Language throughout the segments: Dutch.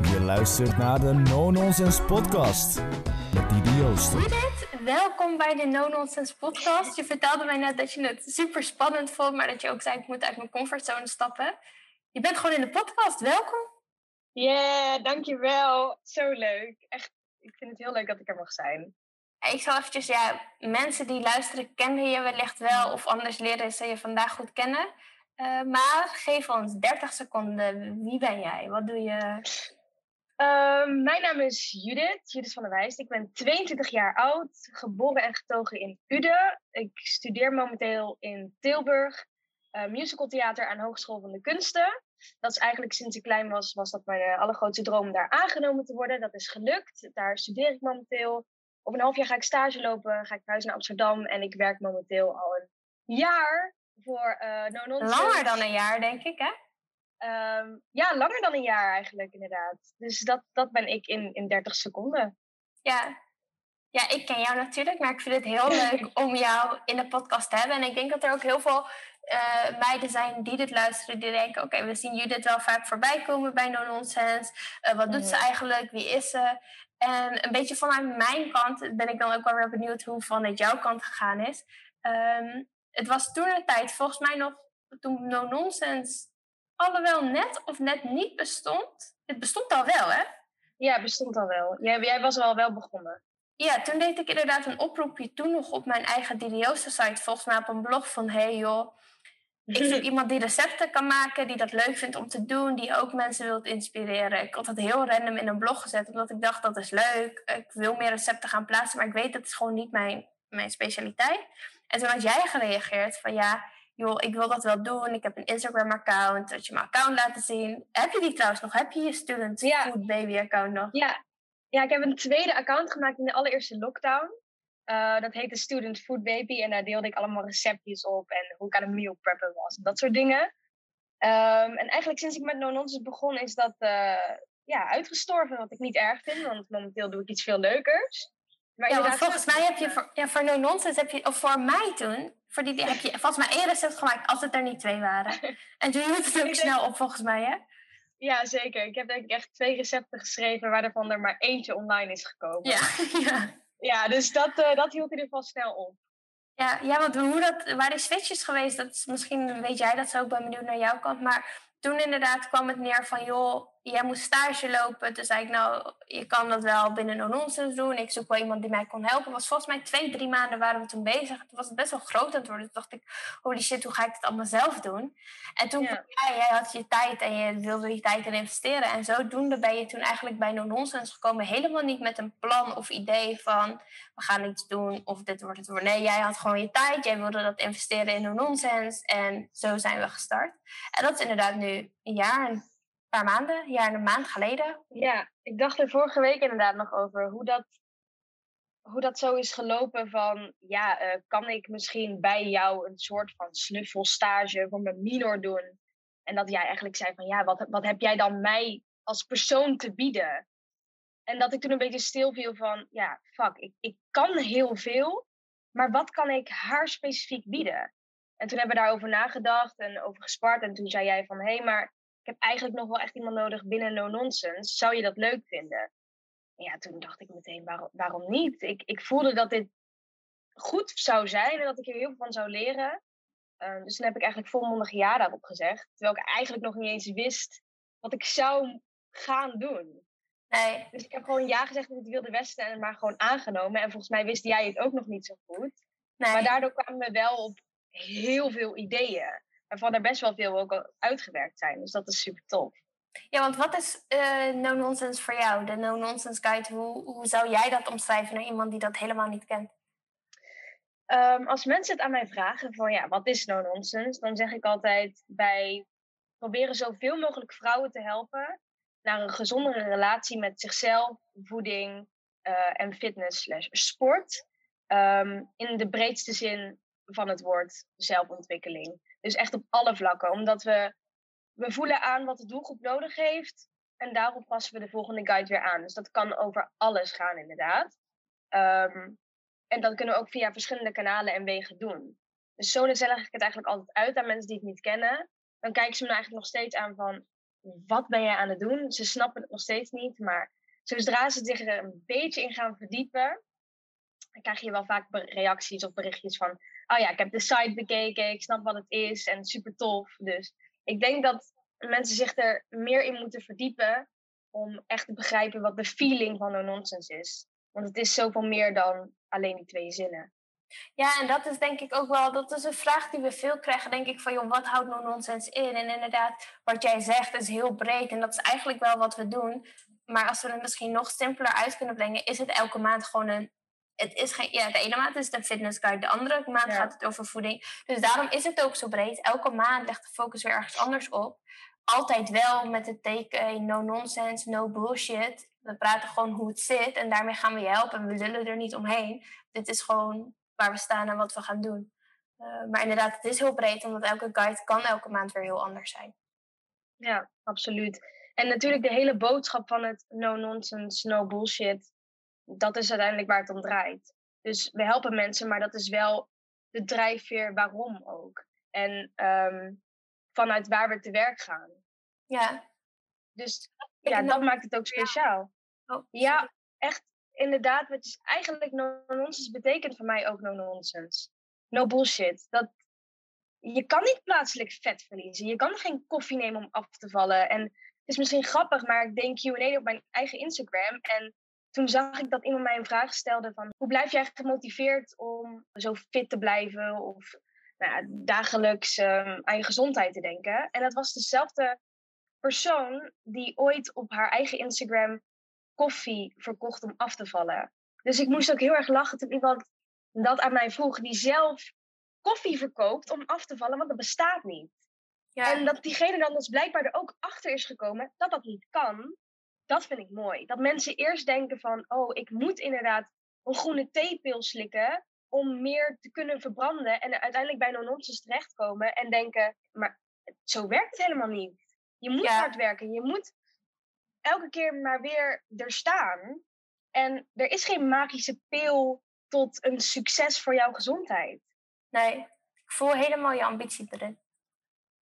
Je luistert naar de No Nonsense Podcast met Didi Joosten. Judith, welkom bij de No Nonsense Podcast. Je vertelde mij net dat je het super spannend vond, maar dat je ook zei: ik moet uit mijn comfortzone stappen. Je bent gewoon in de podcast. Welkom. Yeah, dankjewel. Zo leuk. Echt, ik vind het heel leuk dat ik er mag zijn. Ik zal eventjes, ja, mensen die luisteren kennen je wellicht wel, of anders leren ze je vandaag goed kennen. Uh, maar geef ons 30 seconden. Wie ben jij? Wat doe je? Uh, mijn naam is Judith, Judith van der Wijst. Ik ben 22 jaar oud, geboren en getogen in Uden. Ik studeer momenteel in Tilburg uh, musicaltheater aan Hogeschool van de Kunsten. Dat is eigenlijk sinds ik klein was, was dat mijn allergrootste droom om daar aangenomen te worden. Dat is gelukt. Daar studeer ik momenteel. Over een half jaar ga ik stage lopen, ga ik verhuizen naar Amsterdam en ik werk momenteel al een jaar voor uh. Langer dan een jaar, denk ik, hè? Um, ja, langer dan een jaar eigenlijk, inderdaad. Dus dat, dat ben ik in, in 30 seconden. Ja. ja, ik ken jou natuurlijk, maar ik vind het heel leuk om jou in de podcast te hebben. En ik denk dat er ook heel veel uh, meiden zijn die dit luisteren, die denken: Oké, we zien Judith wel vaak voorbij komen bij No Nonsense. Uh, wat doet ze eigenlijk? Wie is ze? En een beetje vanuit mijn kant ben ik dan ook wel weer benieuwd hoe vanuit jouw kant gegaan is. Um, het was toen een tijd, volgens mij nog toen No Nonsense alhoewel net of net niet bestond. Het bestond al wel, hè? Ja, het bestond al wel. Jij, jij was al wel begonnen. Ja, toen deed ik inderdaad een oproepje toen nog op mijn eigen Didiosa site, volgens mij op een blog van hey joh, ik zoek iemand die recepten kan maken, die dat leuk vindt om te doen, die ook mensen wilt inspireren. Ik had het heel random in een blog gezet, omdat ik dacht dat is leuk. Ik wil meer recepten gaan plaatsen, maar ik weet dat is gewoon niet mijn, mijn specialiteit. En toen had jij gereageerd van ja, joh, ik wil dat wel doen. Ik heb een Instagram-account. Dat je mijn account laten zien. Heb je die trouwens nog? Heb je je Student ja. Food Baby account nog? Ja. ja, ik heb een tweede account gemaakt in de allereerste lockdown. Uh, dat heette Student Food Baby. En daar deelde ik allemaal receptjes op. En hoe ik aan een meal preppen was. En dat soort dingen. Um, en eigenlijk sinds ik met No Nonsense begon is dat uh, ja, uitgestorven. Wat ik niet erg vind. Want momenteel doe ik iets veel leukers. Maar ja, want volgens mij heb je voor, ja, voor No Nonsense heb je, of voor mij toen, voor die, heb je volgens mij één recept gemaakt als het er niet twee waren. En toen hield het ook snel op volgens mij, hè? Ja, zeker. Ik heb denk ik echt twee recepten geschreven waarvan er maar eentje online is gekomen. Ja, ja. ja dus dat, uh, dat hield in ieder geval snel op. Ja, ja want hoe dat, waar die switches geweest, dat is, misschien weet jij dat zo, ik ben benieuwd naar jouw kant. Maar toen inderdaad kwam het neer van, joh, jij moet stage lopen. Toen zei ik, nou, je kan dat wel binnen no nonsense doen. Ik zoek wel iemand die mij kon helpen. was volgens mij twee, drie maanden waren we toen bezig. Toen was het best wel groot aan het worden. Toen dacht ik, holy shit, hoe ga ik het allemaal zelf doen? En toen, ja. ja jij had je tijd en je wilde die tijd in investeren. En zodoende ben je toen eigenlijk bij no nonsense gekomen. Helemaal niet met een plan of idee van, we gaan iets doen of dit wordt het worden. Nee, jij had gewoon je tijd. Jij wilde dat investeren in no nonsense. En zo zijn we gestart. En dat is inderdaad nu een jaar paar maanden, en een maand geleden. Ja, ik dacht er vorige week inderdaad nog over hoe dat, hoe dat zo is gelopen van, ja, uh, kan ik misschien bij jou een soort van snuffelstage voor mijn minor doen? En dat jij eigenlijk zei van, ja, wat, wat heb jij dan mij als persoon te bieden? En dat ik toen een beetje stil viel van, ja, fuck, ik, ik kan heel veel, maar wat kan ik haar specifiek bieden? En toen hebben we daarover nagedacht en over gespart. En toen zei jij van, hé, hey, maar ik heb eigenlijk nog wel echt iemand nodig binnen No Nonsense. Zou je dat leuk vinden? En ja, toen dacht ik meteen, waarom, waarom niet? Ik, ik voelde dat dit goed zou zijn en dat ik er heel veel van zou leren. Uh, dus toen heb ik eigenlijk volmondig ja daarop gezegd. Terwijl ik eigenlijk nog niet eens wist wat ik zou gaan doen. Nee. Dus ik heb gewoon ja gezegd in het Wilde Westen en maar gewoon aangenomen. En volgens mij wist jij het ook nog niet zo goed. Nee. Maar daardoor kwamen we wel op heel veel ideeën waarvan er best wel veel ook al uitgewerkt zijn. Dus dat is super tof. Ja, want wat is uh, no nonsense voor jou? De no nonsense guide, hoe, hoe zou jij dat omschrijven naar iemand die dat helemaal niet kent? Um, als mensen het aan mij vragen van ja, wat is no nonsense? Dan zeg ik altijd wij proberen zoveel mogelijk vrouwen te helpen naar een gezondere relatie met zichzelf, voeding uh, en fitness slash sport. Um, in de breedste zin van het woord zelfontwikkeling. Dus echt op alle vlakken. Omdat we, we voelen aan wat de doelgroep nodig heeft. En daarop passen we de volgende guide weer aan. Dus dat kan over alles gaan, inderdaad. Um, en dat kunnen we ook via verschillende kanalen en wegen doen. Dus zo leg ik het eigenlijk altijd uit aan mensen die het niet kennen. Dan kijken ze me eigenlijk nog steeds aan van... wat ben je aan het doen? Ze snappen het nog steeds niet, maar zodra ze zich er een beetje in gaan verdiepen, dan krijg je wel vaak reacties of berichtjes van, oh ja, ik heb de site bekeken, ik snap wat het is en super tof. Dus ik denk dat mensen zich er meer in moeten verdiepen om echt te begrijpen wat de feeling van no nonsense is. Want het is zoveel meer dan alleen die twee zinnen. Ja, en dat is denk ik ook wel, dat is een vraag die we veel krijgen, denk ik, van joh, wat houdt no nonsense in? En inderdaad, wat jij zegt is heel breed en dat is eigenlijk wel wat we doen. Maar als we het misschien nog simpeler uit kunnen brengen, is het elke maand gewoon een. Het is geen, ja, de ene maand is het een fitness guide, de andere maand gaat het over voeding. Dus daarom is het ook zo breed. Elke maand legt de focus weer ergens anders op. Altijd wel met het teken no nonsense, no bullshit. We praten gewoon hoe het zit en daarmee gaan we je helpen en we lullen er niet omheen. Dit is gewoon waar we staan en wat we gaan doen. Uh, maar inderdaad, het is heel breed, omdat elke guide kan elke maand weer heel anders zijn. Ja, absoluut. En natuurlijk de hele boodschap van het no nonsense, no bullshit, dat is uiteindelijk waar het om draait. Dus we helpen mensen, maar dat is wel de drijfveer waarom ook. En um, vanuit waar we te werk gaan. Ja. Dus ja, dat maakt het ook speciaal. Ja, oh, ja echt inderdaad, wat is eigenlijk no-nonsense betekent voor mij ook no-nonsense. No bullshit. Dat, je kan niet plaatselijk vet verliezen. Je kan geen koffie nemen om af te vallen. En het is misschien grappig, maar ik denk Q&A op mijn eigen Instagram. En toen zag ik dat iemand mij een vraag stelde van... Hoe blijf jij gemotiveerd om zo fit te blijven? Of nou ja, dagelijks um, aan je gezondheid te denken. En dat was dezelfde persoon die ooit op haar eigen Instagram koffie verkocht om af te vallen. Dus ik moest ook heel erg lachen toen iemand dat aan mij vroeg, die zelf koffie verkoopt om af te vallen, want dat bestaat niet. Ja. En dat diegene dan dus blijkbaar er ook achter is gekomen dat dat niet kan, dat vind ik mooi. Dat mensen eerst denken van, oh, ik moet inderdaad een groene theepil slikken om meer te kunnen verbranden en uiteindelijk bij no-nonsense terechtkomen en denken, maar zo werkt het helemaal niet. Je moet hard werken, je moet elke keer maar weer er staan. En er is geen magische pil tot een succes voor jouw gezondheid. Nee, ik voel helemaal je ambitie erin.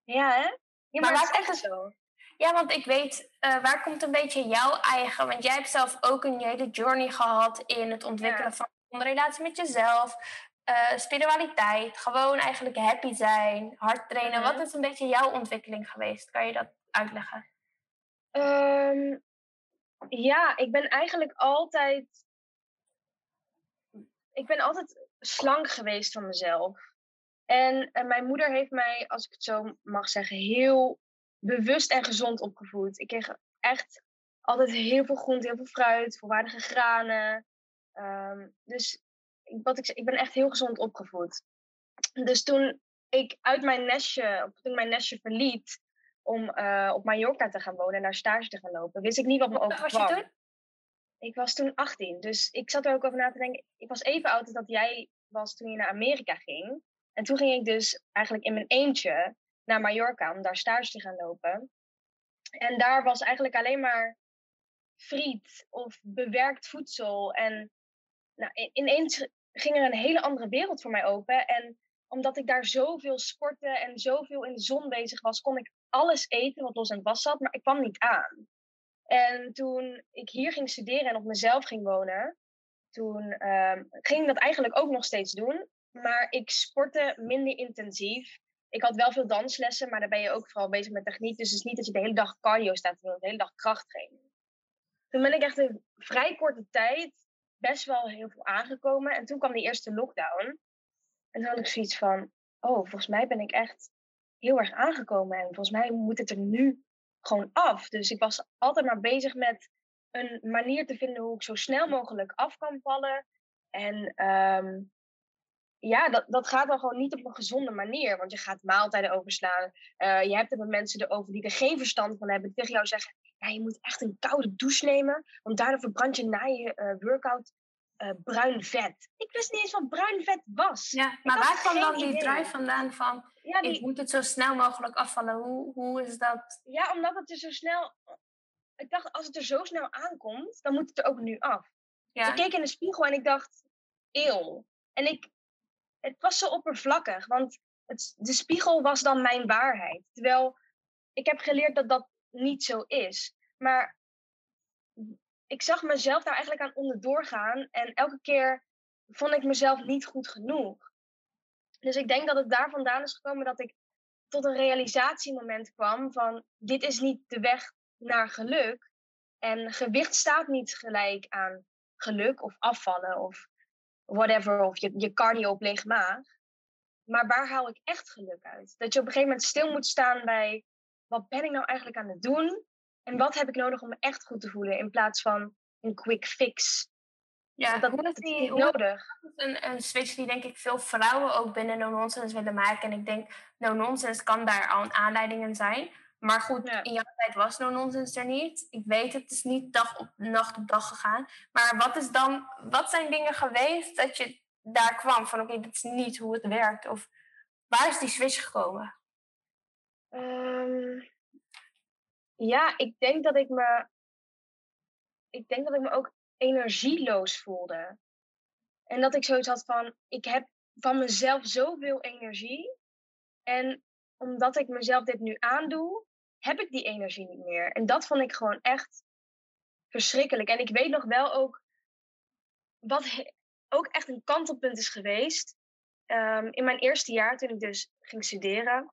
Ja, hè? Ja, maar, maar het is echt zo. Ja, want ik weet, uh, waar komt een beetje jouw eigen... Want jij hebt zelf ook een hele journey gehad in het ontwikkelen van een relatie met jezelf. Uh, spiritualiteit, gewoon eigenlijk happy zijn, hard trainen. Wat mhm. is een beetje jouw ontwikkeling geweest? Kan je dat uitleggen? Um, ja, ik ben eigenlijk altijd. Ik ben altijd slank geweest van mezelf. En, en mijn moeder heeft mij, als ik het zo mag zeggen, heel bewust en gezond opgevoed. Ik kreeg echt altijd heel veel groente, heel veel fruit, volwaardige granen. Um, dus wat ik, ik ben echt heel gezond opgevoed. Dus toen ik uit mijn nestje, toen ik mijn nestje verliet, om uh, op Mallorca te gaan wonen en naar stage te gaan lopen. Wist ik niet wat me overkwam. Was je toen? Ik was toen 18, dus ik zat er ook over na te denken. Ik was even oud als dat jij was toen je naar Amerika ging. En toen ging ik dus eigenlijk in mijn eentje naar Mallorca om daar stage te gaan lopen. En daar was eigenlijk alleen maar friet of bewerkt voedsel. En nou, ineens ging er een hele andere wereld voor mij open. En omdat ik daar zoveel sportte en zoveel in de zon bezig was, kon ik alles eten wat los en vast zat, maar ik kwam niet aan. En toen ik hier ging studeren en op mezelf ging wonen, toen um, ging ik dat eigenlijk ook nog steeds doen. Maar ik sportte minder intensief. Ik had wel veel danslessen, maar daar ben je ook vooral bezig met techniek. Dus het is niet dat je de hele dag cardio staat te doen, de hele dag krachttraining. Toen ben ik echt in vrij korte tijd best wel heel veel aangekomen. En toen kwam die eerste lockdown. En toen had ik zoiets van, oh, volgens mij ben ik echt heel erg aangekomen. En volgens mij moet het er nu gewoon af. Dus ik was altijd maar bezig met een manier te vinden hoe ik zo snel mogelijk af kan vallen. En um, ja, dat, dat gaat dan gewoon niet op een gezonde manier. Want je gaat maaltijden overslaan. Uh, je hebt het met mensen erover die er geen verstand van hebben. Die tegen jou zeggen, ja, je moet echt een koude douche nemen. Want daardoor verbrand je na je uh, workout uh, bruin vet. Ik wist niet eens wat bruin vet was. Ja, maar waar kwam dan die drive vandaan van... Ja, die... ik moet het zo snel mogelijk afvallen. Hoe, hoe is dat? Ja, omdat het er zo snel... Ik dacht, als het er zo snel aankomt, dan moet het er ook nu af. Ja. ik keek in de spiegel en ik dacht, eeuw. En ik... Het was zo oppervlakkig, want het, de spiegel was dan mijn waarheid. Terwijl ik heb geleerd dat dat niet zo is. Maar ik zag mezelf daar eigenlijk aan onderdoor gaan. En elke keer vond ik mezelf niet goed genoeg. Dus ik denk dat het daar vandaan is gekomen dat ik tot een realisatiemoment kwam van dit is niet de weg naar geluk. En gewicht staat niet gelijk aan geluk of afvallen of whatever, of je, je cardio op leeg maag. Maar waar haal ik echt geluk uit? Dat je op een gegeven moment stil moet staan bij wat ben ik nou eigenlijk aan het doen? En wat heb ik nodig om me echt goed te voelen in plaats van een quick fix? Ja, dat, hoe is hoe nodig. Een, een switch die denk ik veel vrouwen ook binnen no nonsense willen maken. En ik denk no nonsense kan daar al een aanleiding in zijn. Maar goed, in jouw tijd was no nonsense er niet. Ik weet het is niet dag op nacht op dag gegaan. Maar wat is dan, wat zijn dingen geweest dat je daar kwam van oké, dat is niet hoe het werkt? Of waar is die switch gekomen? Um, ja, ik denk dat ik me. Ik denk dat ik me ook energieloos voelde. En dat ik zoiets had van: ik heb van mezelf zoveel energie. En omdat ik mezelf dit nu aandoe, heb ik die energie niet meer. En dat vond ik gewoon echt verschrikkelijk. En ik weet nog wel ook wat ook echt een kantelpunt is geweest. Um, in mijn eerste jaar, toen ik dus ging studeren.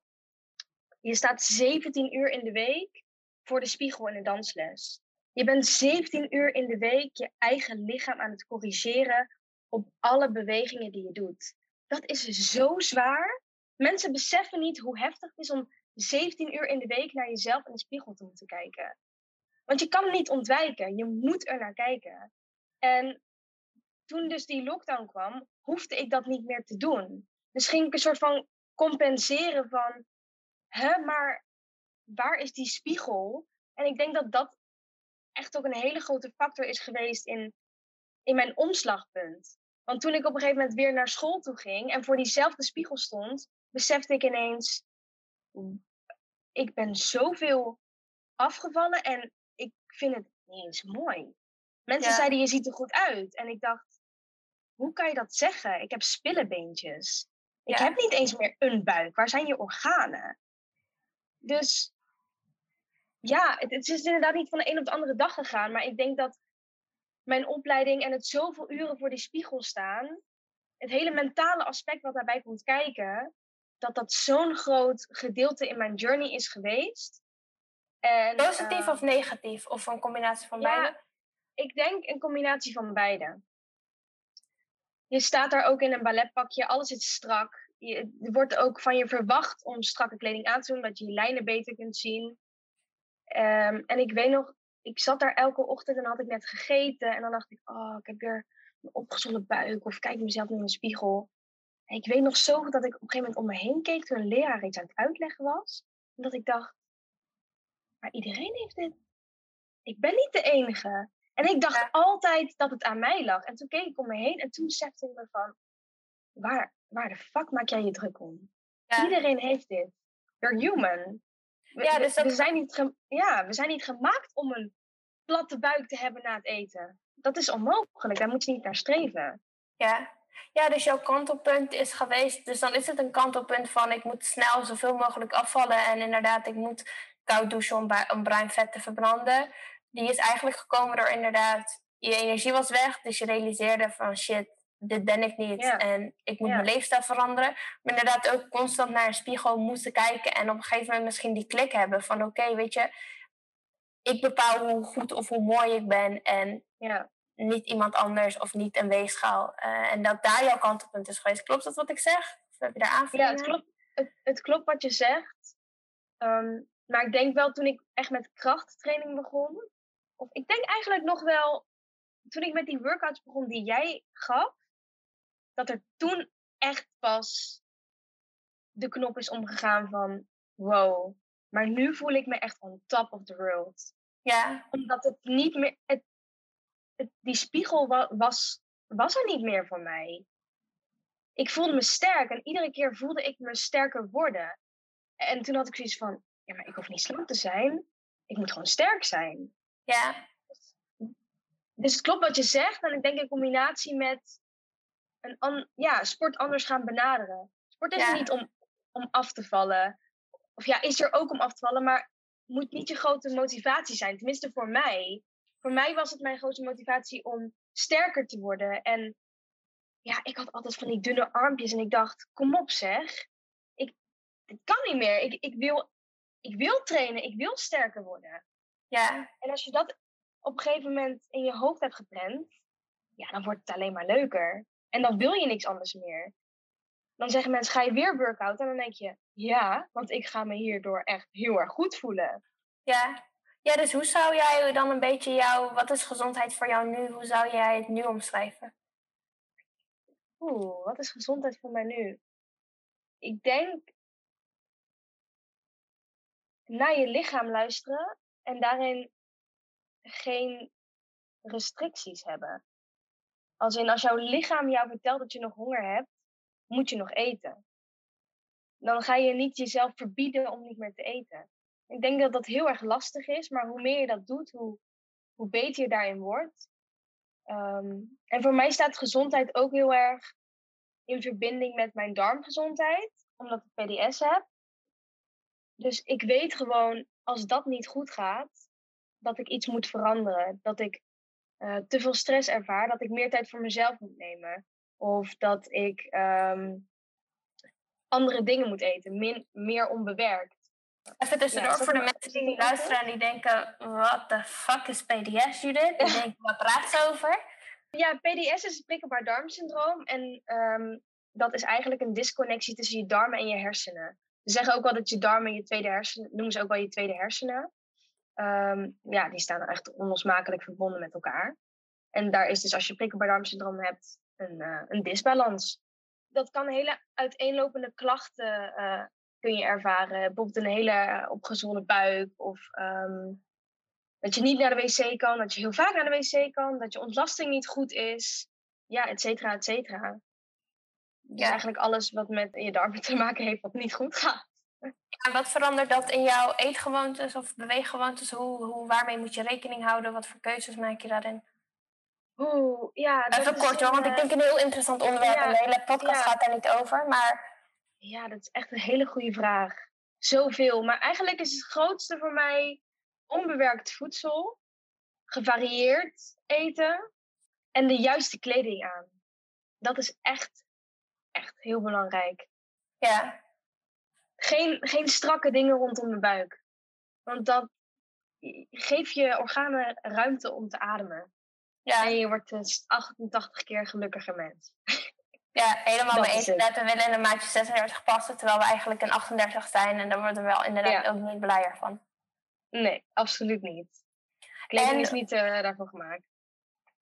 Je staat 17 uur in de week voor de spiegel in een dansles. Je bent 17 uur in de week je eigen lichaam aan het corrigeren op alle bewegingen die je doet. Dat is zo zwaar. Mensen beseffen niet hoe heftig het is om 17 uur in de week naar jezelf in de spiegel te moeten kijken. Want je kan niet ontwijken, je moet er naar kijken. En toen dus die lockdown kwam, hoefde ik dat niet meer te doen. Dus ging ik een soort van compenseren van, hè, maar waar is die spiegel? En ik denk dat dat echt ook een hele grote factor is geweest in, in mijn omslagpunt. Want toen ik op een gegeven moment weer naar school toe ging en voor diezelfde spiegel stond, besefte ik ineens, ik ben zoveel afgevallen en ik vind het niet eens mooi. Mensen zeiden, je ziet er goed uit. En ik dacht, hoe kan je dat zeggen? Ik heb spillebeentjes. Ik heb niet eens meer een buik. Waar zijn je organen? Dus ja, het, het, is inderdaad niet van de een op de andere dag gegaan. Maar ik denk dat mijn opleiding en het zoveel uren voor die spiegel staan. Het hele mentale aspect wat daarbij komt kijken. Dat dat zo'n groot gedeelte in mijn journey is geweest. En, Positief uh, of negatief? Of een combinatie van ja, beide? Ik denk een combinatie van beide. Je staat daar ook in een balletpakje, alles is strak. Je, er wordt ook van je verwacht om strakke kleding aan te doen, dat je je lijnen beter kunt zien. Um, en ik weet nog, ik zat daar elke ochtend en had ik net gegeten. En dan dacht ik, oh, ik heb weer een opgezonde buik. Of kijk mezelf in de spiegel. Ik weet nog zo goed dat ik op een gegeven moment om me heen keek toen een leraar iets aan het uitleggen was. En dat ik dacht, maar iedereen heeft dit. Ik ben niet de enige. En ik dacht altijd dat het aan mij lag. En toen keek ik om me heen en toen besefte ik me van, waar, waar de fuck maak jij je druk om? Iedereen heeft dit. You're human. We, ja, dus we, zijn niet ja, we zijn niet gemaakt om een platte buik te hebben na het eten. Dat is onmogelijk, daar moet je niet naar streven. Ja. Ja, dus jouw kantelpunt is geweest. Dus dan is het een kantelpunt van ik moet snel zoveel mogelijk afvallen. En inderdaad, ik moet koud douchen om, om bruin vet te verbranden. Die is eigenlijk gekomen door inderdaad, je energie was weg. Dus je realiseerde van shit, dit ben ik niet en ik moet mijn leefstijl veranderen. Maar inderdaad ook constant naar een spiegel moeten kijken en op een gegeven moment misschien die klik hebben van oké, weet je, ik bepaal hoe goed of hoe mooi ik ben en ja. Niet iemand anders of niet een weegschaal. Uh, en dat daar jouw kantelpunt is geweest. Klopt dat wat ik zeg? Of heb je daar aanvullingen? Ja, het klopt, het, het klopt wat je zegt. Um, maar ik denk wel toen ik echt met krachttraining begon, of ik denk eigenlijk nog wel toen ik met die workouts begon die jij gaf, dat er toen echt pas de knop is omgegaan van wow, maar nu voel ik me echt on top of the world. Ja. Omdat het niet meer, het, het, die spiegel was, was er niet meer voor mij. Ik voelde me sterk en iedere keer voelde ik me sterker worden. En toen had ik zoiets van, ja, maar ik hoef niet slank te zijn. Ik moet gewoon sterk zijn. Ja. Dus het klopt wat je zegt. En ik denk in combinatie met een ja, sport anders gaan benaderen. Sport is er niet om, om af te vallen. Of ja, is er ook om af te vallen. Maar moet niet je grote motivatie zijn. Tenminste voor mij. Voor mij was het mijn grote motivatie om sterker te worden. En ja, ik had altijd van die dunne armpjes en ik dacht, kom op zeg. Ik, dit kan niet meer. Ik, ik, wil, ik wil trainen, ik wil sterker worden. Ja. En als je dat op een gegeven moment in je hoofd hebt geprent, ja, dan wordt het alleen maar leuker. En dan wil je niks anders meer. Dan zeggen mensen, ga je weer workout? En dan denk je, ja, want ik ga me hierdoor echt heel erg goed voelen. Ja. Ja, dus hoe zou jij dan een beetje jouw, wat is gezondheid voor jou nu? Hoe zou jij het nu omschrijven? Oeh, wat is gezondheid voor mij nu? Ik denk naar je lichaam luisteren en daarin geen restricties hebben. Als in als jouw lichaam jou vertelt dat je nog honger hebt, moet je nog eten. Dan ga je niet jezelf verbieden om niet meer te eten. Ik denk dat dat heel erg lastig is, maar hoe meer je dat doet, hoe, hoe beter je daarin wordt. Ehm, en voor mij staat gezondheid ook heel erg in verbinding met mijn darmgezondheid, omdat ik PDS heb. Dus ik weet gewoon, als dat niet goed gaat, dat ik iets moet veranderen. Dat ik uh, te veel stress ervaar, dat ik meer tijd voor mezelf moet nemen. Of dat ik ehm, andere dingen moet eten, min, meer onbewerkt. Even tussendoor, ja, voor de mensen die luisteren en die denken... What the fuck is PDS, Judith? Die denken, waar praat ze over? Ja, PDS is het prikkelbaar darmsyndroom. En um, dat is eigenlijk een disconnectie tussen je darmen en je hersenen. Ze zeggen ook wel dat je darmen je tweede hersenen... noemen ze ook wel je tweede hersenen. Um, ja, die staan echt onlosmakelijk verbonden met elkaar. En daar is dus als je prikkelbaar darmsyndroom hebt een, uh, een disbalans. Dat kan hele uiteenlopende klachten uh, kun je ervaren. Bijvoorbeeld een hele opgezwollen buik of um, dat je niet naar de wc kan, dat je heel vaak naar de wc kan, dat je ontlasting niet goed is, ja, et cetera, et cetera. Dus ja. eigenlijk alles wat met je darmen te maken heeft wat niet goed gaat. En wat verandert dat in jouw eetgewoontes of beweeggewoontes? Hoe, hoe, waarmee moet je rekening houden? Wat voor keuzes maak je daarin? Oeh, ja. Even kort hoor, want ik denk een heel interessant onderwerp. Ja, en de hele podcast ja. gaat daar niet over, maar... Ja, dat is echt een hele goede vraag. Zoveel. Maar eigenlijk is het grootste voor mij onbewerkt voedsel, gevarieerd eten en de juiste kleding aan. Dat is echt, echt heel belangrijk. Ja. Geen, geen strakke dingen rondom de buik. Want dat geeft je organen ruimte om te ademen. Ja. En je wordt een 88 keer gelukkiger mens. Ja, helemaal mee eens. We willen in een maatje 36 passen, terwijl we eigenlijk een 38 zijn. En daar worden we wel inderdaad ook niet blijer van. Nee, absoluut niet. Kleding en, is niet uh, daarvoor gemaakt.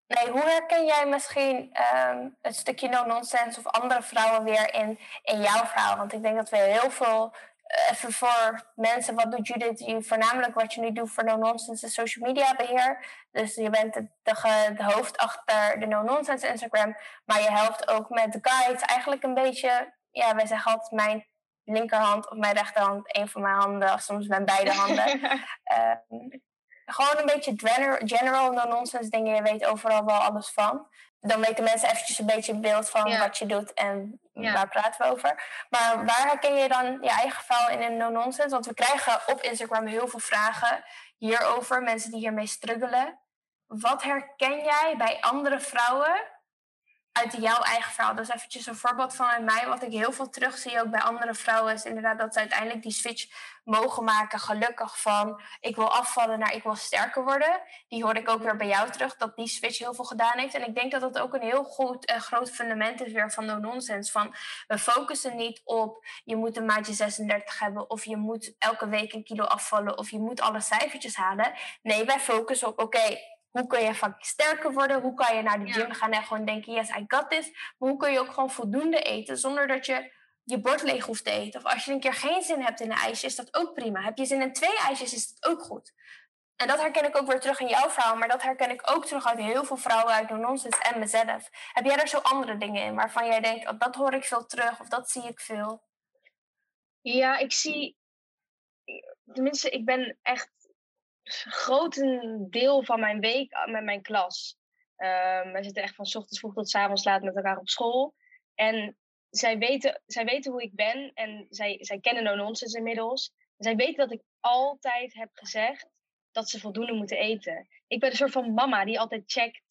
Nee, hoe herken jij misschien um, het stukje no-nonsense of andere vrouwen weer in, in jouw verhaal? Want ik denk dat we heel veel, even voor mensen, wat doet Judith? Je, voornamelijk wat je nu doet voor no-nonsense is social media beheer. Dus je bent de, de, de hoofd achter de no-nonsense Instagram. Maar je helpt ook met de guides. Eigenlijk een beetje, ja, wij zeggen altijd mijn linkerhand of mijn rechterhand, een van mijn handen, soms mijn beide handen. um, gewoon een beetje general, general no-nonsense dingen. Je weet overal wel alles van. Dan weten mensen eventjes een beetje beeld van ja. wat je doet en ja. waar praten we over. Maar waar herken je dan je eigen verhaal in een no-nonsense? Want we krijgen op Instagram heel veel vragen hierover. Mensen die hiermee struggelen. Wat herken jij bij andere vrouwen uit jouw eigen verhaal. Dus eventjes een voorbeeld van mij. Wat ik heel veel terugzie ook bij andere vrouwen is inderdaad dat ze uiteindelijk die switch mogen maken. Gelukkig van ik wil afvallen naar ik wil sterker worden. Die hoorde ik ook weer bij jou terug. Dat die switch heel veel gedaan heeft. En ik denk dat dat ook een heel goed groot fundament is weer van no nonsense. Van we focussen niet op je moet een maatje 36 hebben. Of je moet elke week een kilo afvallen. Of je moet alle cijfertjes halen. Nee, wij focussen op oké. Hoe kun je vaak sterker worden? Hoe kan je naar de gym gaan en gewoon denken, yes, I got this. Maar hoe kun je ook gewoon voldoende eten zonder dat je je bord leeg hoeft te eten? Of als je een keer geen zin hebt in een ijsje, is dat ook prima. Heb je zin in twee ijsjes, is dat ook goed. En dat herken ik ook weer terug in jouw verhaal, maar dat herken ik ook terug uit heel veel vrouwen uit Nonsense en mezelf. Heb jij er zo andere dingen in waarvan jij denkt, oh, dat hoor ik veel terug of dat zie ik veel? Ja, ik zie, tenminste, ik ben echt deel van mijn week ah, met mijn klas. Um, wij zitten echt van ochtends vroeg tot avonds laat met elkaar op school. En zij weten, zij weten hoe ik ben en zij, zij kennen No Nonsense inmiddels. Zij weten dat ik altijd heb gezegd dat ze voldoende moeten eten. Ik ben een soort van mama die altijd checkt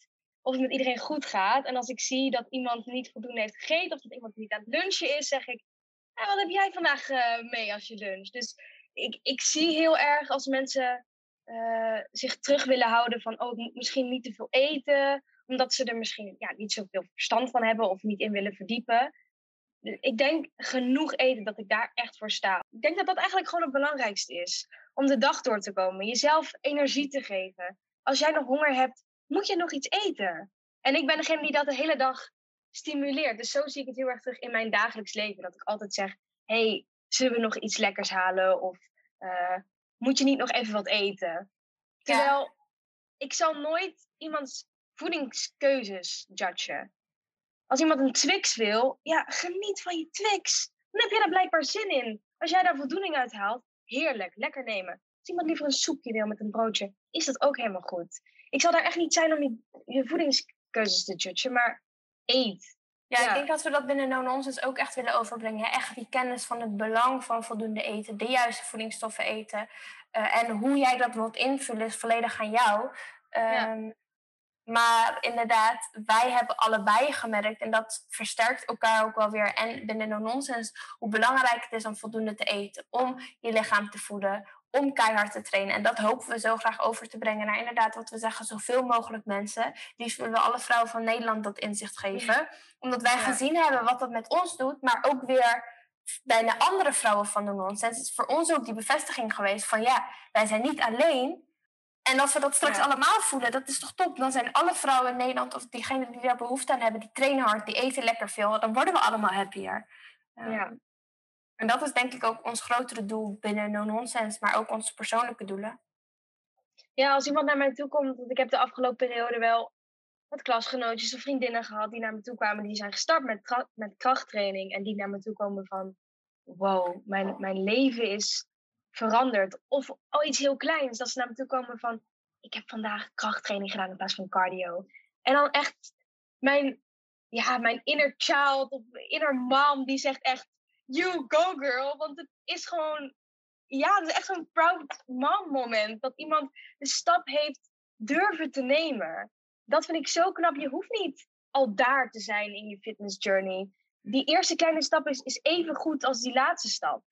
of het met iedereen goed gaat. En als ik zie dat iemand niet voldoende heeft gegeten of dat iemand niet aan het lunchen is, zeg ik: ah, Wat heb jij vandaag uh, mee als je lunch? Dus ik, ik zie heel erg als mensen uh, zich terug willen houden van: Oh, misschien niet te veel eten, omdat ze er misschien ja, niet zoveel verstand van hebben of niet in willen verdiepen. Ik denk genoeg eten dat ik daar echt voor sta. Ik denk dat dat eigenlijk gewoon het belangrijkste is. Om de dag door te komen. Jezelf energie te geven. Als jij nog honger hebt, moet je nog iets eten. En ik ben degene die dat de hele dag stimuleert. Dus zo zie ik het heel erg terug in mijn dagelijks leven. Dat ik altijd zeg: hey, zullen we nog iets lekkers halen? Of uh, moet je niet nog even wat eten? Terwijl ik zal nooit iemands voedingskeuzes judgen. Als iemand een Twix wil, ja, geniet van je Twix. Dan heb je daar blijkbaar zin in. Als jij daar voldoening uit haalt, heerlijk, lekker nemen. Als iemand liever een soepje wil met een broodje, is dat ook helemaal goed. Ik zal daar echt niet zijn om je, je voedingskeuzes te judgen, maar eet. Ja, ik denk dat we dat binnen No Nonsense ook echt willen overbrengen. Echt die kennis van het belang van voldoende eten, de juiste voedingsstoffen eten. Uh, en hoe jij dat wilt invullen is volledig aan jou. Um, maar inderdaad, wij hebben allebei gemerkt, en dat versterkt elkaar ook wel weer, en binnen No Nonsense, hoe belangrijk het is om voldoende te eten, om je lichaam te voeden, om keihard te trainen. En dat hopen we zo graag over te brengen naar inderdaad wat we zeggen, zoveel mogelijk mensen. Liefst willen we alle vrouwen van Nederland dat inzicht geven. Omdat wij gezien hebben wat dat met ons doet, maar ook weer bij de andere vrouwen van No Nonsense. Het is voor ons ook die bevestiging geweest van ja, wij zijn niet alleen, en als we dat straks allemaal voelen, dat is toch top? Dan zijn alle vrouwen in Nederland, of diegenen die daar behoefte aan hebben, die trainen hard, die eten lekker veel, dan worden we allemaal happier. Ja. En dat is denk ik ook ons grotere doel binnen No Nonsense, maar ook onze persoonlijke doelen. Ja, als iemand naar mij toe komt, want ik heb de afgelopen periode wel wat klasgenootjes of vriendinnen gehad die naar me toe kwamen, die zijn gestart met, met krachttraining en die naar me toe komen van, wow, mijn, mijn leven is veranderd. Of al iets heel kleins, dat ze naar me toe komen van, ik heb vandaag krachttraining gedaan in plaats van cardio. En dan echt mijn, ja, mijn inner child of inner mom, die zegt echt, you go girl. Want het is gewoon, ja, het is echt zo'n proud mom moment. Dat iemand de stap heeft durven te nemen. Dat vind ik zo knap. Je hoeft niet al daar te zijn in je fitness journey. Die eerste kleine stap is, is even goed als die laatste stap.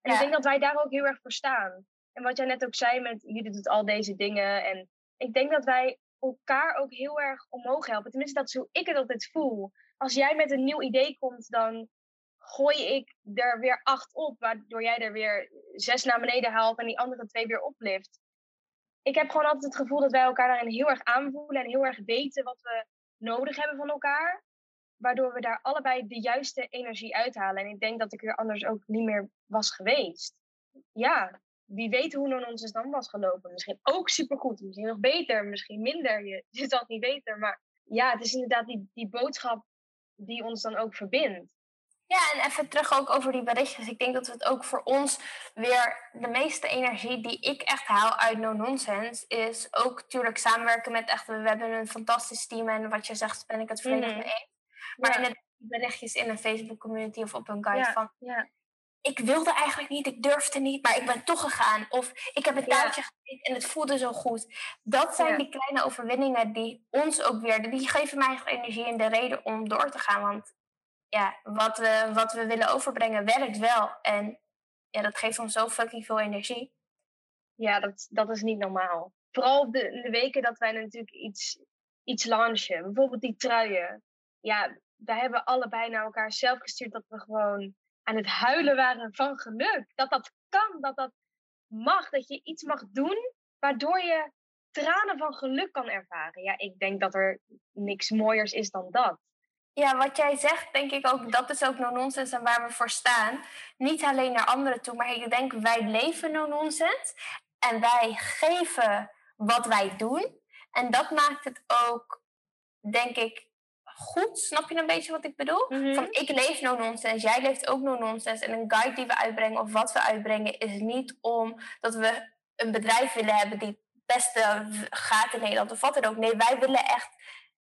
En ik denk dat wij daar ook heel erg voor staan. En wat jij net ook zei met jullie doet al deze dingen. En ik denk dat wij elkaar ook heel erg omhoog helpen. Tenminste, dat is hoe ik het altijd voel. Als jij met een nieuw idee komt, dan gooi ik er weer acht op. Waardoor jij er weer zes naar beneden haalt en die andere twee weer oplift. Ik heb gewoon altijd het gevoel dat wij elkaar daarin heel erg aanvoelen en heel erg weten wat we nodig hebben van elkaar waardoor we daar allebei de juiste energie uithalen. En ik denk dat ik er anders ook niet meer was geweest. Ja, wie weet hoe non ons dan was gelopen. Misschien ook supergoed, misschien nog beter, misschien minder. Je, je zal het niet weten. Maar ja, het is inderdaad die, die boodschap die ons dan ook verbindt. Ja, en even terug ook over die berichtjes. Ik denk dat het ook voor ons weer de meeste energie die ik echt haal uit No Nonsense is ook natuurlijk samenwerken met echt. We hebben een fantastisch team en wat je zegt ben ik het volledig mm mee eens. Maar in de berichtjes in een Facebook community of op een guide van... Ja. Ik wilde eigenlijk niet, ik durfde niet, maar ik ben toch gegaan. Of ik heb een taartje gegeten en het voelde zo goed. Dat zijn die kleine overwinningen die ons ook weer... Die geven mij energie en de reden om door te gaan. Want ja, wat we, wat we willen overbrengen werkt wel. En ja, dat geeft ons zo fucking veel energie. Ja, dat, dat is niet normaal. Vooral de, de weken dat wij natuurlijk iets, iets launchen. Bijvoorbeeld die truien ja, wij hebben allebei naar elkaar zelf gestuurd dat we gewoon aan het huilen waren van geluk. Dat dat kan, dat dat mag, dat je iets mag doen waardoor je tranen van geluk kan ervaren. Ja, ik denk dat er niks mooiers is dan dat. Ja, wat jij zegt, denk ik ook, dat is ook no-nonsense en waar we voor staan. Niet alleen naar anderen toe, maar ik denk, wij leven no-nonsense. En wij geven wat wij doen. En dat maakt het ook, denk ik, goed. Snap je een beetje wat ik bedoel? Mhm. Van ik leef no nonsense, jij leeft ook no nonsense. En een guide die we uitbrengen of wat we uitbrengen is niet om dat we een bedrijf willen hebben die het beste gaat in Nederland of wat dan ook. Nee, wij willen echt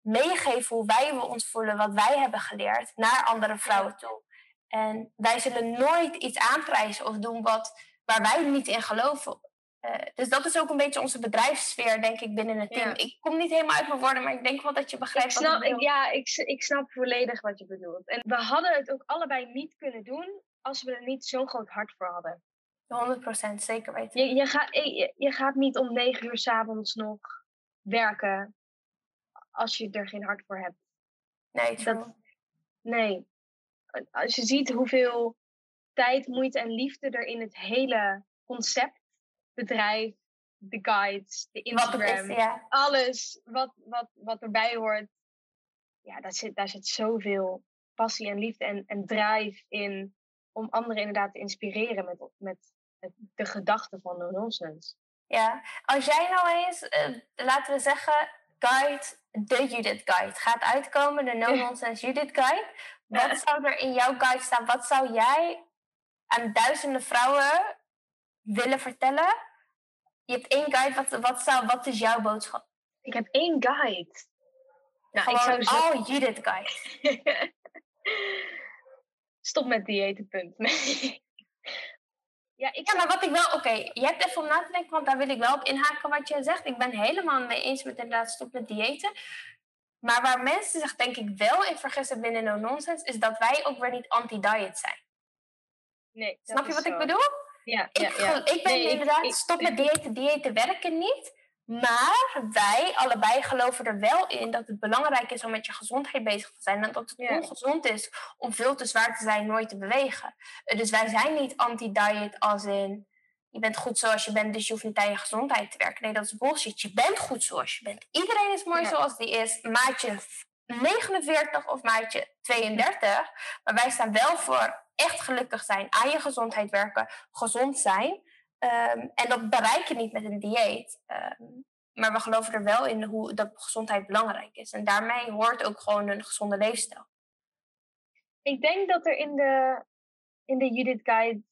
meegeven hoe wij ons voelen, wat wij hebben geleerd, naar andere vrouwen toe. En wij zullen nooit iets aanprijzen of doen wat waar wij niet in geloven. Eh, dus dat is ook een beetje onze bedrijfssfeer, denk ik, binnen het team. Ja. Ik kom niet helemaal uit mijn woorden, maar ik denk wel dat je begrijpt Ik wat snap, ik ja, ik, ik snap volledig wat je bedoelt. En we hadden het ook allebei niet kunnen doen als we er niet zo'n groot hart voor hadden. 100% zeker weten. Je, je, gaat, je, je gaat niet om negen uur s'avonds nog werken als je er geen hart voor hebt. Nee. Dat, nee. Als je ziet hoeveel tijd, moeite en liefde er in het hele concept, bedrijf, de guides, de Instagram, is, ja. alles wat, wat, wat erbij hoort. Ja, daar zit, daar zit zoveel passie en liefde en, en drive in om anderen inderdaad te inspireren met, met, de gedachten van no nonsense. Ja, als jij nou eens, eh, laten we zeggen, guide, de Judith Guide gaat uitkomen, de No Nonsense Judith Guide. Wat zou er in jouw guide staan? Wat zou jij aan duizenden vrouwen willen vertellen? Je hebt één guide, wat, wat, zou, wat is jouw boodschap? Ik heb één guide. Nou, ik zou zo... all Judith Guide. Stop met diëten, punt. Nee. Ja, ik Ja, maar wat ik wel, oké, je hebt even om na te denken, want daar wil ik wel op inhaken wat jij zegt. Ik ben helemaal mee eens met inderdaad stop met diëten. Maar waar mensen zich denk ik wel in vergissen binnen No Nonsense, is dat wij ook weer niet anti-diet zijn. Nee, Snap je wat ik bedoel? Ja, Ik, ja, ja. ik ben Nee, inderdaad, ik- stop met diëten, diëten werken niet. Maar wij allebei geloven er wel in dat het belangrijk is om met je gezondheid bezig te zijn. En dat het Ja. ongezond is om veel te zwaar te zijn, nooit te bewegen. Dus wij zijn niet anti-diet als in... Je bent goed zoals je bent, dus je hoeft niet aan je gezondheid te werken. Nee, dat is bullshit. Je bent goed zoals je bent. Iedereen is mooi Ja. zoals die is. Maatje 49 of maatje 32. Maar wij staan wel voor echt gelukkig zijn, aan je gezondheid werken, gezond zijn. Ehm, en dat bereik je niet met een dieet. Ehm, maar we geloven er wel in hoe dat gezondheid belangrijk is. En daarmee hoort ook gewoon een gezonde leefstijl. Ik denk dat er in de, in de Judith Guide.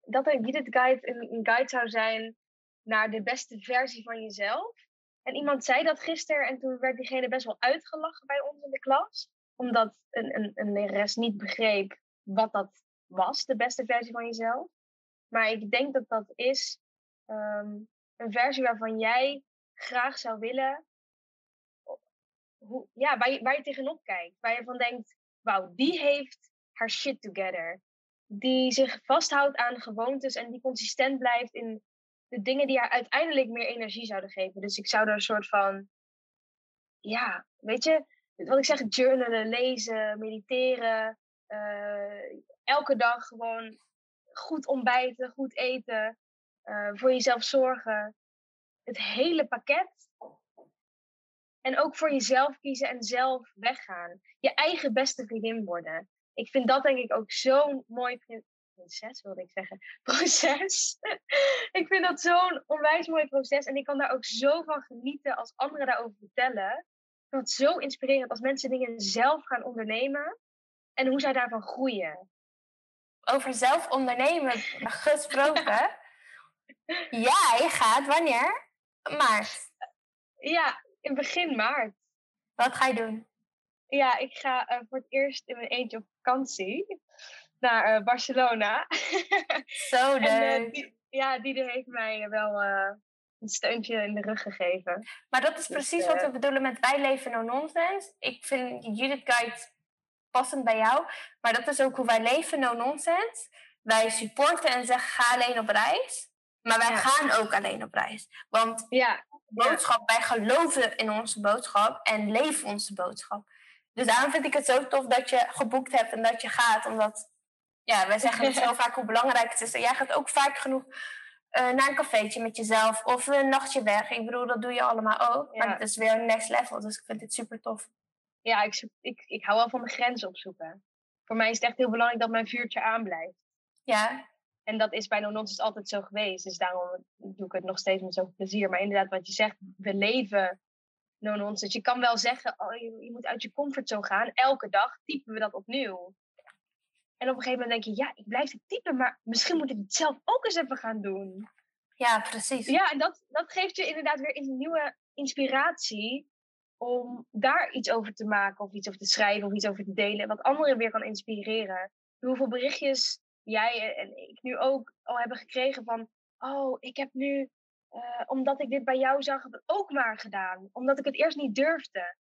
Dat er Judith Guide een, een guide zou zijn naar de beste versie van jezelf. En iemand zei dat gisteren en toen werd diegene best wel uitgelachen bij ons in de klas. Omdat een, een, een niet begreep wat dat was, de beste versie van jezelf. Maar ik denk dat dat is ehm, een versie waarvan jij graag zou willen. Hoe, ja, waar je, tegenop kijkt. Waar je van denkt, wauw, die heeft haar shit together. Die zich vasthoudt aan gewoontes en die consistent blijft in de dingen die haar uiteindelijk meer energie zouden geven. Dus ik zou er een soort van, ja, weet je, wat ik zeg, journalen, lezen, mediteren. eh, elke dag gewoon goed ontbijten, goed eten, eh, voor jezelf zorgen. Het hele pakket. En ook voor jezelf kiezen en zelf weggaan. Je eigen beste vriendin worden. Ik vind dat denk ik ook zo'n mooi prinses, wilde ik zeggen. Proces. ik vind dat zo'n onwijs mooi proces. En ik kan daar ook zo van genieten als anderen daarover vertellen. Ik vind het zo inspirerend als mensen dingen zelf gaan ondernemen. En hoe zij daarvan groeien. Over zelf ondernemen gesproken. Jij gaat wanneer? Maart. Ja, in begin maart. Wat ga je doen? Ja, ik ga eh, voor het eerst in mijn eentje op vakantie naar eh, Barcelona. Zo en eh, leuk. die, ja, die heeft mij wel een steuntje in de rug gegeven. Maar dat is Dus, precies wat we bedoelen met wij leven no nonsense. Ik vind Judith Guide passend bij jou. Maar dat is ook hoe wij leven no nonsense. Wij supporten en zeggen ga alleen op reis. Maar wij Ja. gaan ook alleen op reis. Want Ja, boodschap, wij geloven in onze boodschap en leven onze boodschap. Dus daarom vind ik het zo tof dat je geboekt hebt en dat je gaat. Omdat, ja, wij zeggen het zo vaak hoe belangrijk het is. En jij gaat ook vaak genoeg eh, naar een cafeetje met jezelf of een nachtje weg. Ik bedoel, dat doe je allemaal ook. Maar het is weer een next level, dus ik vind het super tof. Ja ik, ik, ik hou wel van mijn grenzen opzoeken. Voor mij is het echt heel belangrijk dat mijn vuurtje aanblijft. Ja, En dat is bij No Nonsense altijd zo geweest. Dus daarom doe ik het nog steeds met zoveel plezier. Maar inderdaad, wat je zegt, we leven No Nonsense. Je kan wel zeggen, oh, je, je moet uit je comfortzone gaan. Elke dag typen we dat opnieuw. En op een gegeven moment denk je, ja, ik blijf het typen, maar misschien moet ik het zelf ook eens even gaan doen. ja precies. Ja, en dat, dat geeft je inderdaad weer een nieuwe inspiratie om daar iets over te maken of iets over te schrijven of iets over te delen. Wat anderen weer kan inspireren. Hoeveel berichtjes jij en ik nu ook al hebben gekregen van, oh, ik heb nu, eh, omdat ik dit bij jou zag, het ook maar gedaan. Omdat ik het eerst niet durfde.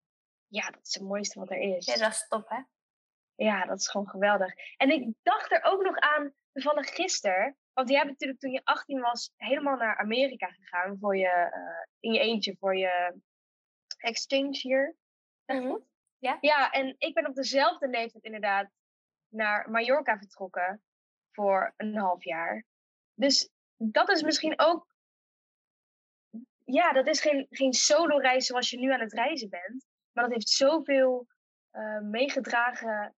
Ja, dat is het mooiste wat er is. Ja, dat is top, hè? Ja, dat is gewoon geweldig. En ik dacht er ook nog aan, toevallig gisteren. Want jij bent natuurlijk toen je 18 was helemaal naar Amerika gegaan voor je, eh, in je eentje voor je exchange hier. Mhm. Ja. Ja, en ik ben op dezelfde leeftijd inderdaad naar Mallorca vertrokken voor een half jaar. Dus dat is misschien ook. Ja, dat is geen, geen solo-reis zoals je nu aan het reizen bent. Maar dat heeft zoveel eh, meegedragen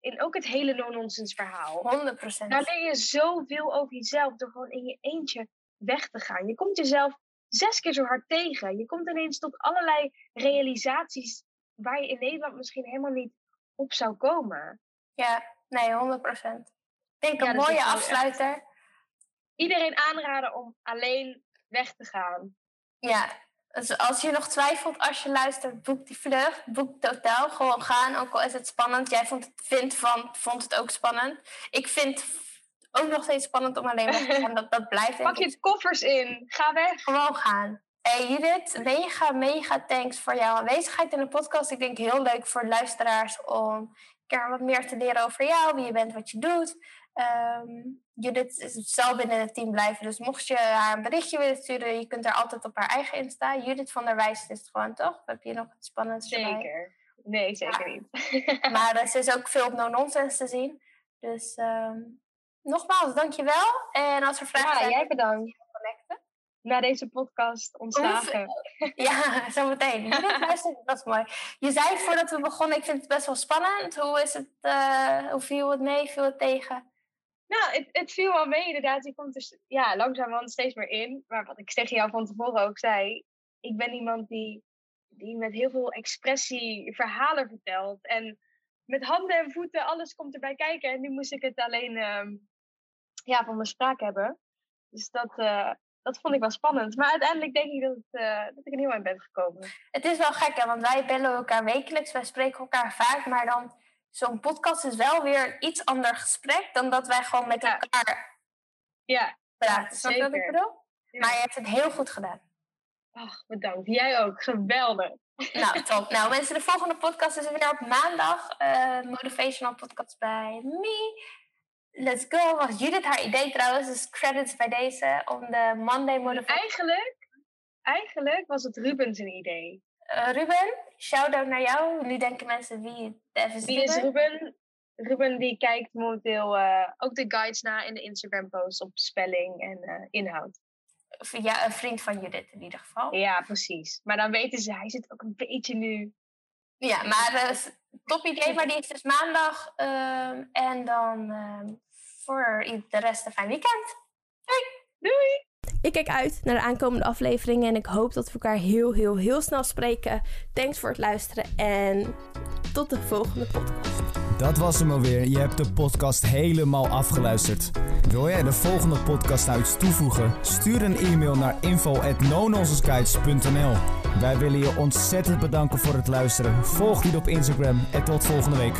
in ook het hele no-nonsense verhaal. 100 procent. Daar leer je zoveel over jezelf door gewoon in je eentje weg te gaan. Je komt jezelf zes keer zo hard tegen. Je komt ineens tot allerlei realisaties waar je in Nederland misschien helemaal niet op zou komen. Ja, nee, 100 procent. Ik denk Ja, een mooie afsluiter. Iedereen aanraden om alleen weg te gaan. Ja, dus als je nog twijfelt als je luistert, boek die vlucht, boek het hotel, gewoon gaan, ook al is het spannend. Jij vond het, vindt van, vond het ook spannend. Ik vind ook nog steeds spannend om alleen weg te gaan, dat, dat blijft Pak je koffers in. Ga weg. gewoon gaan. Hey Judith, mega, mega thanks voor jouw aanwezigheid in de podcast. Ik denk heel leuk voor luisteraars om een keer wat meer te leren over jou, wie je bent, wat je doet. Ehm, Judith zal binnen het team blijven, dus mocht je haar een berichtje willen sturen, je kunt er altijd op haar eigen Insta. Judith van der Wijs is het gewoon, toch? Heb je nog het spannendste bij? Zeker. Nee, zeker niet. Maar ze is ook veel op no-nonsense te zien. Dus ehm, nogmaals, dankjewel. En als er vragen Ja, zijn, jij bedankt. connecten. Na deze podcast ontslagen. Ja, zometeen. Judith, luister, dat is mooi. Je zei voordat we begonnen, ik vind het best wel spannend. Hoe is het, eh, hoe viel het mee, viel het tegen? Nou, het, het viel wel mee inderdaad. Je komt dus ja, langzamerhand steeds meer in. Maar wat ik tegen jou van tevoren ook zei. Ik ben iemand die, die met heel veel expressie verhalen vertelt. En met handen en voeten, alles komt erbij kijken. En nu moest ik het alleen ehm, ja, van mijn spraak hebben. Dus dat, eh, dat vond ik wel spannend. Maar uiteindelijk denk ik dat, het, eh, dat ik er heel aan ben gekomen. Het is wel gek, hè, want wij bellen elkaar wekelijks, wij spreken elkaar vaak, maar dan zo'n podcast is wel weer een iets ander gesprek dan dat wij gewoon met elkaar Ja, praten. Snap je wat ik bedoel? Ja. Maar je hebt het heel goed gedaan. Ach, bedankt. Jij ook. Geweldig. Nou, top. Nou, mensen, de volgende podcast is weer op maandag. eh, motivational podcast bij me. Let's go. Was Judith haar idee trouwens, dus credits bij deze om de Monday Motivation. Eigenlijk, eigenlijk was het Rubens een idee. Eh, Ruben, shout-out naar jou. Nu denken mensen wie even Wie is Ruben? Ruben die kijkt momenteel eh, ook de guides na in de Instagram posts op spelling en eh, inhoud. Ja, een vriend van Judith in ieder geval. Ja, precies. Maar dan weten ze, hij zit ook een beetje nu. Ja, maar top idee, maar die is dus maandag. ehm, en dan ehm, voor de rest een fijn weekend. Ik kijk uit naar de aankomende afleveringen en ik hoop dat we elkaar heel, heel, heel snel spreken. Thanks voor het luisteren en tot de volgende podcast. Dat was hem alweer. Je hebt de podcast helemaal afgeluisterd. Wil jij de volgende podcast nou iets toevoegen? Stuur een e-mail naar info@nononsenseguides.nl. Wij willen je ontzettend bedanken voor het luisteren. Volg je op Instagram en tot volgende week.